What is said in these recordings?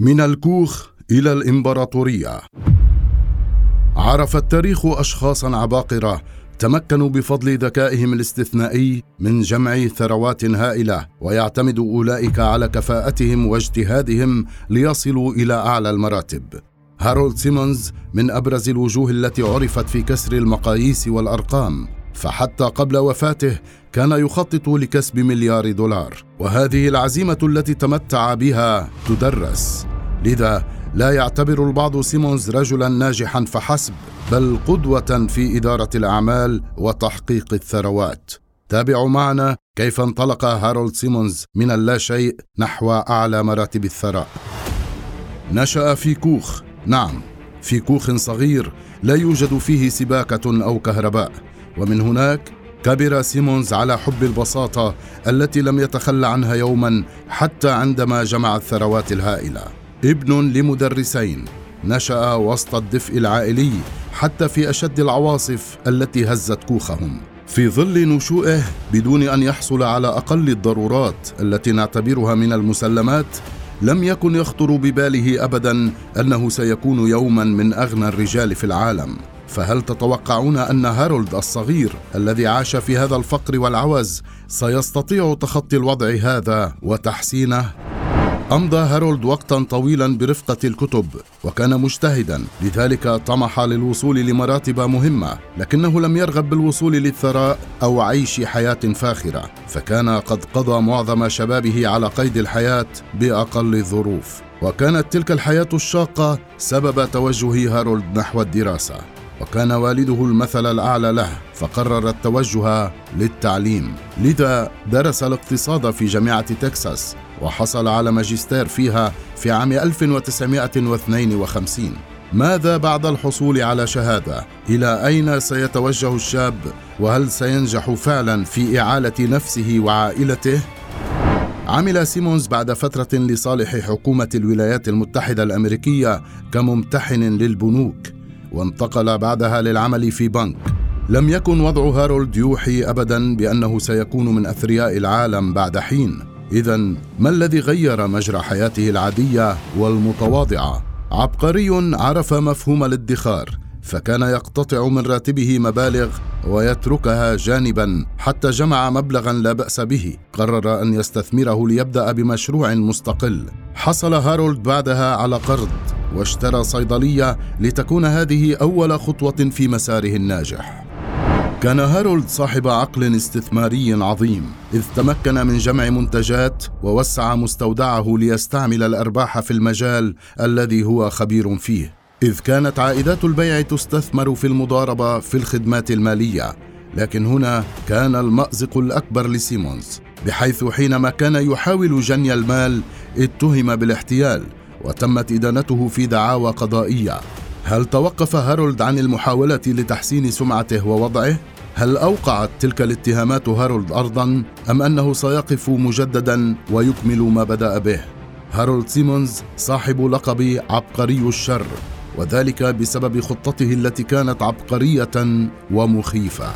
من الكوخ إلى الإمبراطورية. عرف التاريخ اشخاصا عباقرة تمكنوا بفضل ذكائهم الاستثنائي من جمع ثروات هائلة ويعتمد أولئك على كفاءتهم واجتهادهم ليصلوا إلى أعلى المراتب. هارولد سيمونز من أبرز الوجوه التي عرفت في كسر المقاييس والأرقام. فحتى قبل وفاته كان يخطط لكسب مليار دولار وهذه العزيمة التي تمتع بها تدرس. لذا لا يعتبر البعض سيمونز رجلا ناجحا فحسب بل قدوة في إدارة الأعمال وتحقيق الثروات. تابعوا معنا كيف انطلق هارولد سيمونز من اللاشيء نحو أعلى مراتب الثراء. نشأ في كوخ. نعم في كوخ صغير لا يوجد فيه سباكة أو كهرباء. ومن هناك كبر سيمونز على حب البساطة التي لم يتخلى عنها يوما حتى عندما جمع الثروات الهائلة. ابن لمدرسين نشأ وسط الدفء العائلي حتى في أشد العواصف التي هزت كوخهم. في ظل نشوئه بدون أن يحصل على أقل الضرورات التي نعتبرها من المسلمات لم يكن يخطر بباله ابدا أنه سيكون يوما من أغنى الرجال في العالم. فهل تتوقعون أن هارولد الصغير الذي عاش في هذا الفقر والعوز سيستطيع تخطي الوضع هذا وتحسينه؟ أمضى هارولد وقتا طويلا برفقة الكتب وكان مجتهدا لذلك طمح للوصول لمراتب مهمة لكنه لم يرغب بالوصول للثراء أو عيش حياة فاخرة فكان قد قضى معظم شبابه على قيد الحياة بأقل الظروف وكانت تلك الحياة الشاقة سبب توجه هارولد نحو الدراسة. وكان والده المثل الأعلى له فقرر التوجه للتعليم. لذا درس الاقتصاد في جامعة تكساس وحصل على ماجستير فيها في عام 1952 ماذا بعد الحصول على شهادة؟ إلى أين سيتوجه الشاب؟ وهل سينجح فعلا في إعالة نفسه وعائلته؟ عمل سيمونز بعد فترة لصالح حكومة الولايات المتحدة الأمريكية كممتحن للبنوك. وانتقل بعدها للعمل في بنك. لم يكن وضع هارولد يوحي ابدا بأنه سيكون من أثرياء العالم بعد حين. اذا ما الذي غير مجرى حياته العادية والمتواضعة؟ عبقري عرف مفهوم الادخار فكان يقتطع من راتبه مبالغ ويتركها جانبا حتى جمع مبلغا لا بأس به. قرر أن يستثمره ليبدأ بمشروع مستقل. حصل هارولد بعدها على قرض. واشترى صيدلية لتكون هذه أول خطوة في مساره الناجح. كان هارولد صاحب عقل استثماري عظيم إذ تمكن من جمع منتجات ووسع مستودعه ليستعمل الأرباح في المجال الذي هو خبير فيه. إذ كانت عائدات البيع تستثمر في المضاربة في الخدمات المالية لكن هنا كان المأزق الأكبر لسيمونز بحيث حينما كان يحاول جني المال اتهم بالاحتيال. وتمت إدانته في دعاوى قضائية هل توقف هارولد عن المحاولة لتحسين سمعته ووضعه؟ هل أوقعت تلك الاتهامات هارولد أرضا أم أنه سيقف مجددا ويكمل ما بدأ به؟ هارولد سيمونز صاحب لقب عبقري الشر وذلك بسبب خطته التي كانت عبقرية ومخيفة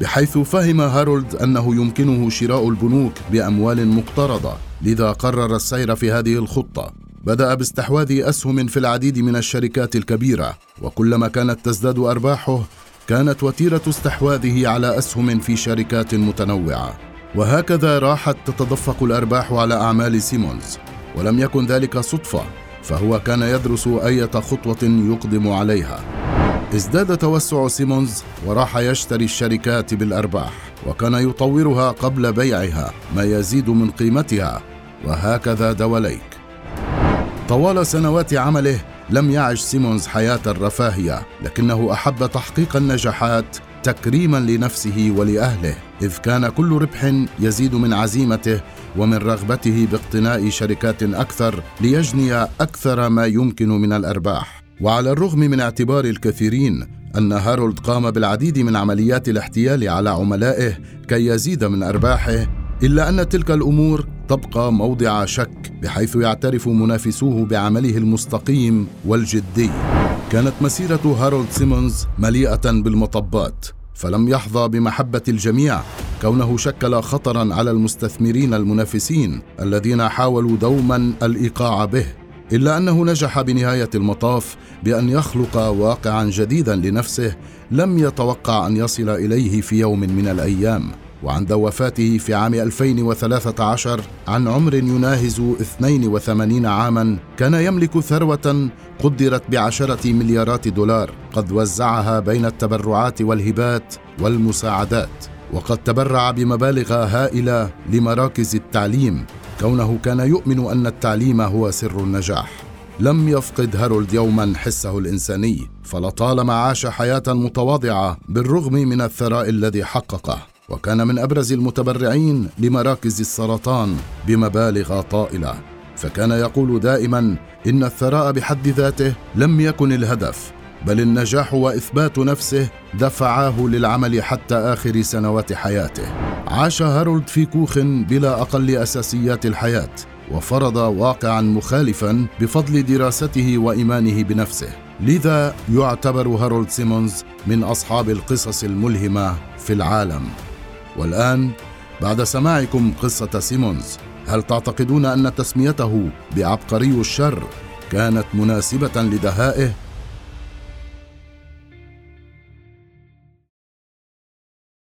بحيث فهم هارولد أنه يمكنه شراء البنوك بأموال مقترضة لذا قرر السير في هذه الخطة بدأ باستحواذ أسهم في العديد من الشركات الكبيرة وكلما كانت تزداد أرباحه كانت وتيرة استحواذه على أسهم في شركات متنوعة. وهكذا راحت تتدفق الأرباح على أعمال سيمونز. ولم يكن ذلك صدفة فهو كان يدرس أية خطوة يقدم عليها. ازداد توسع سيمونز وراح يشتري الشركات بالأرباح وكان يطورها قبل بيعها ما يزيد من قيمتها. وهكذا دواليك. طوال سنوات عمله لم يعش سيمونز حياة الرفاهية لكنه أحب تحقيق النجاحات تكريما لنفسه ولأهله إذ كان كل ربح يزيد من عزيمته ومن رغبته باقتناء شركات أكثر ليجني أكثر ما يمكن من الأرباح. وعلى الرغم من اعتبار الكثيرين أن هارولد قام بالعديد من عمليات الاحتيال على عملائه كي يزيد من أرباحه إلا أن تلك الأمور تبقى موضع شك بحيث يعترف منافسوه بعمله المستقيم والجدي. كانت مسيرة هارولد سيمونز مليئة بالمطبات فلم يحظى بمحبة الجميع. كونه شكل خطرا على المستثمرين المنافسين الذين حاولوا دوما الإيقاع به. إلا أنه نجح بنهاية المطاف بأن يخلق واقعا جديدا لنفسه لم يتوقع أن يصل إليه في يوم من الأيام. وعند وفاته في عام 2013 عن عمر يناهز 82 عاما كان يملك ثروة قدرت بعشرة مليارات دولار قد وزعها بين التبرعات والهبات والمساعدات وقد تبرع بمبالغ هائلة لمراكز التعليم كونه كان يؤمن أن التعليم هو سر النجاح. لم يفقد هارولد يوما حسه الإنساني فلطالما عاش حياة متواضعة بالرغم من الثراء الذي حققه. وكان من أبرز المتبرعين لمراكز السرطان بمبالغ طائلة. فكان يقول دائما إن الثراء بحد ذاته لم يكن الهدف بل النجاح وإثبات نفسه دفعاه للعمل حتى آخر سنوات حياته. عاش هارولد في كوخ بلا أقل أساسيات الحياة وفرض واقعا مخالفا بفضل دراسته وإيمانه بنفسه. لذا يعتبر هارولد سيمونز من أصحاب القصص الملهمة في العالم. والآن بعد سماعكم قصة سيمونز هل تعتقدون أن تسميته بعبقري الشر كانت مناسبة لدهائه؟